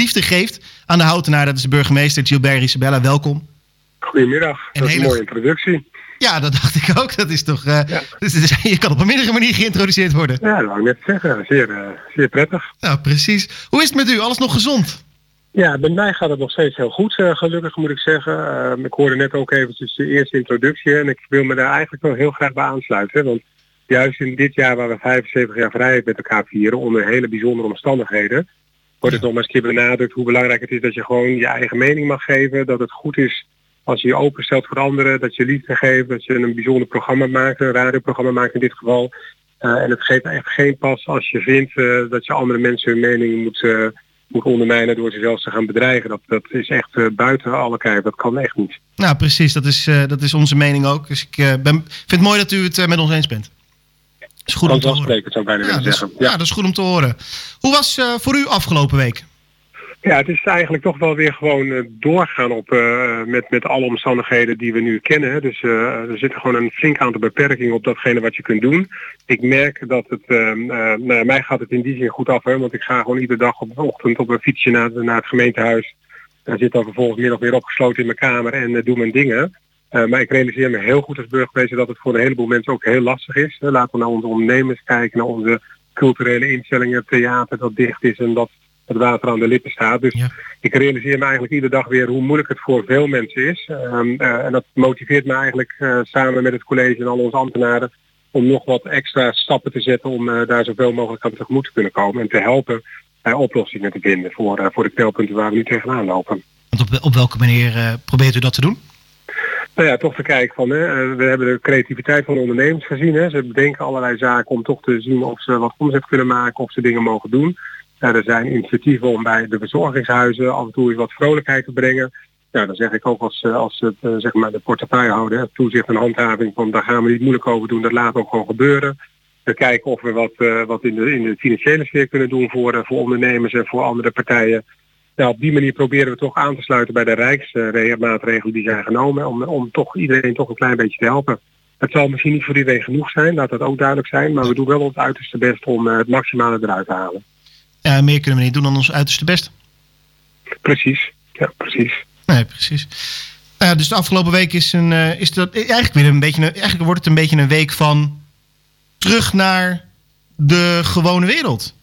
liefde geeft aan de houtenaar. Dat is de burgemeester Gilbert Isabella. Welkom. Goedemiddag. dat is een mooie introductie. Ja, dat dacht ik ook. Dat is toch. Uh, dus, je kan op een mindere manier geïntroduceerd worden. Ja, dat wou ik net zeggen. Zeer, uh, zeer prettig. Nou, precies. Hoe is het met u? Alles nog gezond? Ja, bij mij gaat het nog steeds heel goed, uh, gelukkig moet ik zeggen. ik hoorde net ook eventjes de eerste introductie en ik wil me daar eigenlijk wel heel graag bij aansluiten. Want juist in dit jaar waar we 75 jaar vrijheid met elkaar vieren, onder hele bijzondere omstandigheden, wordt het nog maar eens een keer benadrukt hoe belangrijk het is dat je gewoon je eigen mening mag geven. Dat het goed is als je je openstelt voor anderen, dat je liefde geeft, dat je een bijzonder programma maakt, een radioprogramma maakt in dit geval. Uh, en het geeft echt geen pas als je vindt uh, dat je andere mensen hun mening moet, uh, moet ondermijnen door ze zelfs te gaan bedreigen. Dat, dat is echt buiten alle kijf. Dat kan echt niet. Nou, precies. Dat is, dat is onze mening ook. Dus ik ben, vind het mooi dat u het met ons eens bent. Is goed om te horen. zou bijna ja, willen zeggen. ja. dat is goed om te horen. Hoe was voor u afgelopen week? Ja, het is eigenlijk toch wel weer gewoon uh, doorgaan op, uh, met, met alle omstandigheden die we nu kennen. Dus uh, er zitten gewoon een flink aantal beperkingen op datgene wat je kunt doen. Ik merk dat het, nou, mij gaat het in die zin goed af, hè, want ik ga gewoon iedere dag op de ochtend op een fietsje naar, naar het gemeentehuis. Daar zit dan vervolgens middag weer opgesloten in mijn kamer en doe mijn dingen. Maar ik realiseer me heel goed als burgemeester dat het voor een heleboel mensen ook heel lastig is. Laten we naar onze ondernemers kijken, naar onze culturele instellingen, theater dat dicht is en dat het water aan de lippen staat. Dus ik realiseer me eigenlijk iedere dag weer hoe moeilijk het voor veel mensen is. Um, uh, en dat motiveert me eigenlijk uh, samen met het college en al onze ambtenaren om nog wat extra stappen te zetten om uh, daar zoveel mogelijk aan tegemoet te kunnen komen en te helpen bij oplossingen te vinden voor, voor de knelpunten waar we nu tegenaan lopen. Want op, op welke manier probeert u dat te doen? Nou ja, toch te kijken van, hè, we hebben de creativiteit van de ondernemers gezien. Hè. Ze bedenken allerlei zaken om toch te zien of ze wat omzet kunnen maken, of ze dingen mogen doen. Ja, er zijn initiatieven om bij de verzorgingshuizen af en toe eens wat vrolijkheid te brengen. Ja, dan zeg ik ook als, eh, als het, uh, zeg maar de portefeuillehouder, toezicht en handhaving, van daar gaan we niet moeilijk over doen, dat laat ook gewoon gebeuren. We kijken of we wat, wat in, de, in de financiële sfeer kunnen doen voor, voor ondernemers en voor andere partijen. Nou, op die manier proberen we toch aan te sluiten bij de rijksmaatregelen die zijn genomen, om, om toch iedereen toch een klein beetje te helpen. Het zal misschien niet voor iedereen genoeg zijn, laat dat ook duidelijk zijn, maar we doen wel ons uiterste best om het maximale eruit te halen. Ja, meer kunnen we niet doen dan ons uiterste best. Precies, ja, precies. Nee, precies. Dus de afgelopen week is, een, uh, is dat eigenlijk weer een beetje. Een, eigenlijk wordt het een beetje een week van terug naar de gewone wereld.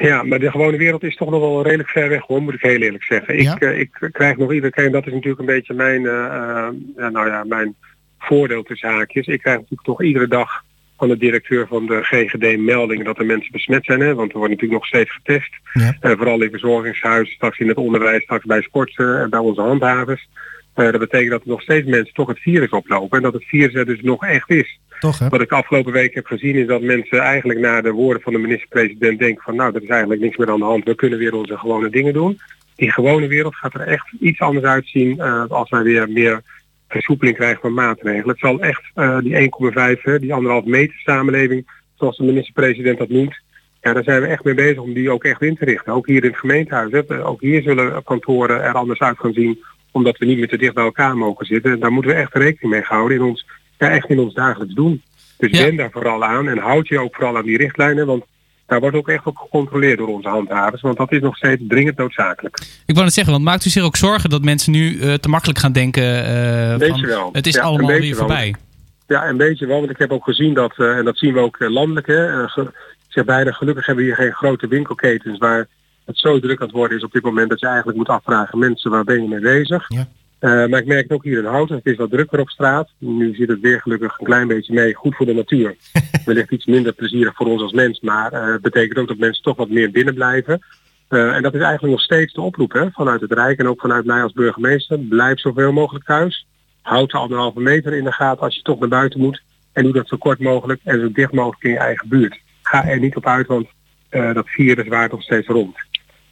Ja, maar de gewone wereld is toch nog wel redelijk ver weg hoor, moet ik heel eerlijk zeggen. Ik, uh, ik krijg nog iedere keer, en dat is natuurlijk een beetje mijn, ja, nou ja, mijn voordeel tussen haakjes. Ik krijg natuurlijk toch iedere dag van de directeur van de GGD meldingen dat er mensen besmet zijn. Hè? Want er wordt natuurlijk nog steeds getest. Ja. Uh, vooral in verzorgingshuizen, straks in het onderwijs, straks bij sporten en bij onze handhavers. Uh, dat betekent dat er nog steeds mensen toch het virus oplopen. En dat het virus er dus nog echt is. Toch, hè? Wat ik afgelopen week heb gezien is dat mensen eigenlijk naar de woorden van de minister-president denken van nou, er is eigenlijk niks meer aan de hand. We kunnen weer onze gewone dingen doen. Die gewone wereld gaat er echt iets anders uitzien uh, als wij weer meer versoepeling krijgen van maatregelen. Het zal echt uh, die 1,5, die anderhalf meter samenleving, zoals de minister-president dat noemt, ja, daar zijn we echt mee bezig om die ook echt in te richten. Ook hier in het gemeentehuis. Hè. Ook hier zullen kantoren er anders uit gaan zien, omdat we niet meer te dicht bij elkaar mogen zitten. En daar moeten we echt rekening mee houden in ons, ja, echt in ons dagelijks doen. Dus ja. ben daar vooral aan en houd je ook vooral aan die richtlijnen, want daar wordt ook echt op gecontroleerd door onze handhavers, want dat is nog steeds dringend noodzakelijk. Ik wou het zeggen, want maakt u zich ook zorgen dat mensen nu uh, te makkelijk gaan denken uh, van, wel. het is ja, allemaal weer wel. voorbij? Ja, een beetje wel, want ik heb ook gezien dat, uh, en dat zien we ook landelijk, hè, zeg bijna gelukkig hebben we hier geen grote winkelketens waar het zo druk aan het worden is op dit moment dat je eigenlijk moet afvragen, mensen waar ben je mee bezig? Ja. Uh, maar ik merk het ook hier in Houten. Het is wat drukker op straat. Nu zit het weer gelukkig een klein beetje mee. Goed voor de natuur. Wellicht iets minder plezierig voor ons als mens. Maar het uh, betekent ook dat mensen toch wat meer binnen blijven. Uh, en dat is eigenlijk nog steeds de oproep hè, vanuit het Rijk en ook vanuit mij als burgemeester. Blijf zoveel mogelijk thuis. Houd de anderhalve meter in de gaten als je toch naar buiten moet. En doe dat zo kort mogelijk en zo dicht mogelijk in je eigen buurt. Ga er niet op uit, want dat virus waart nog steeds rond.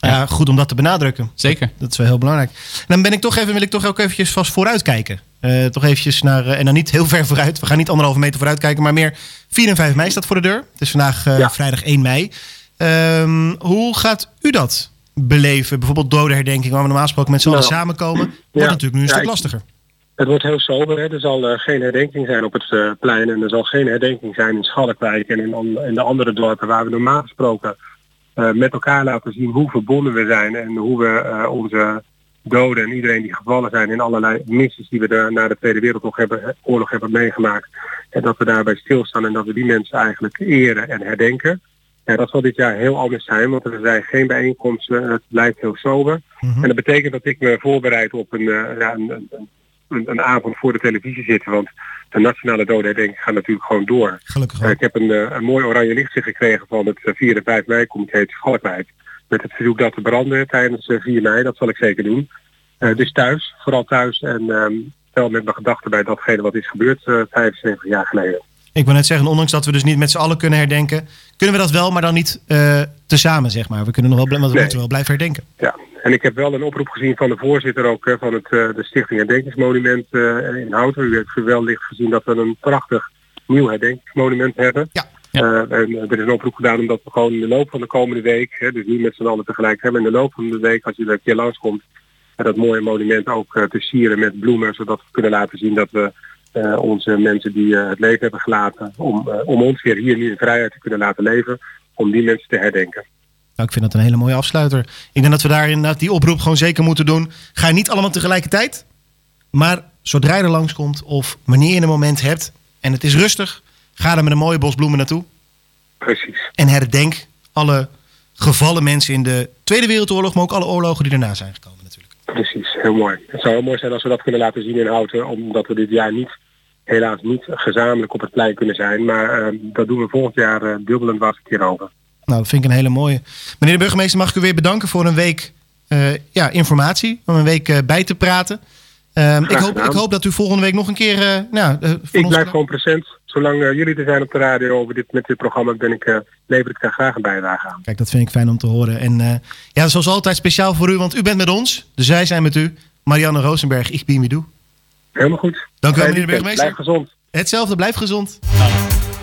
Ja, goed om dat te benadrukken. Zeker. Dat is wel heel belangrijk. En dan ben ik toch even, wil ik toch ook eventjes vast vooruit kijken. Uh, toch eventjes naar, uh, en dan niet heel ver vooruit. We gaan niet anderhalve meter vooruit kijken, maar meer 4 en 5 mei staat voor de deur. Het is vandaag uh, ja. vrijdag 1 mei. Um, hoe gaat u dat beleven? Bijvoorbeeld dodenherdenking, waar we normaal gesproken met z'n allen nou, samenkomen. Wordt ja, natuurlijk nu een ja, stuk lastiger. Het wordt heel sober. Hè? Er zal uh, geen herdenking zijn op het uh, plein. En er zal geen herdenking zijn in Schalkwijk en in, in de andere dorpen waar we normaal gesproken met elkaar laten zien hoe verbonden we zijn en hoe we onze doden en iedereen die gevallen zijn in allerlei missies die we de, na de Tweede Wereldoorlog hebben, oorlog hebben meegemaakt. En dat we daarbij stilstaan en dat we die mensen eigenlijk eren en herdenken. Ja, dat zal dit jaar heel anders zijn, want er zijn geen bijeenkomsten. Het blijft heel sober. Mhm. En dat betekent dat ik me voorbereid op een, ja, een, een, een, avond voor de televisie zitten. Want de nationale dodenherdenking gaat natuurlijk gewoon door. Gelukkig uh, ik heb een, uh, een mooi oranje lichtje gekregen van het 4 en 5 mei comité Schalkwijk. Met het verzoek dat te branden tijdens 4 mei. Dat zal ik zeker doen. dus thuis, vooral thuis. En um, wel met mijn gedachten bij datgene wat is gebeurd 75 jaar geleden. Ik wil net zeggen, ondanks dat we dus niet met z'n allen kunnen herdenken, kunnen we dat wel, maar dan niet uh, tezamen, zeg maar. We kunnen nog wel, we moeten wel blijven herdenken. Ja, en ik heb wel een oproep gezien van de voorzitter ook van het, uh, de Stichting Herdenkingsmonument uh, in Houten. U heeft wellicht gezien dat we een prachtig nieuw herdenkingsmonument hebben. Ja. en er is een oproep gedaan omdat we gewoon in de loop van de komende week, hè, dus niet met z'n allen tegelijk hebben, in de loop van de week, als je er een keer langskomt, dat mooie monument ook te sieren met bloemen, zodat we kunnen laten zien dat we onze mensen die het leven hebben gelaten, om, om ons weer hier in vrijheid te kunnen laten leven, om die mensen te herdenken. Nou, ik vind dat een hele mooie afsluiter. Ik denk dat we daar inderdaad die oproep gewoon zeker moeten doen. Ga niet allemaal tegelijkertijd, maar zodra je er langskomt of wanneer je een moment hebt en het is rustig, ga er met een mooie bos bloemen naartoe. Precies. En herdenk alle gevallen mensen in de Tweede Wereldoorlog, maar ook alle oorlogen die daarna zijn gekomen natuurlijk. Precies, heel mooi. Het zou heel mooi zijn als we dat kunnen laten zien in Houten, omdat we dit jaar niet helaas niet gezamenlijk op het plein kunnen zijn. Maar uh, dat doen we volgend jaar uh, dubbel en dwars een keer over. Nou, dat vind ik een hele mooie. Meneer de burgemeester, mag ik u weer bedanken voor een week uh, ja, informatie. Om een week bij te praten. Ehm, ik, hoop, ik hoop dat u volgende week nog een keer... nou, ik blijf gewoon present. Zolang jullie er zijn op de radio over dit, met dit programma, ben ik, lever ik daar graag een bijdrage aan. Kijk, dat vind ik fijn om te horen. En ja, zoals altijd speciaal voor u, want u bent met ons. Dus wij zijn met u. Marianne Rosenberg, ik ben u. Helemaal goed. Dank u wel, meneer de burgemeester. Blijf gezond. Hetzelfde, blijf gezond.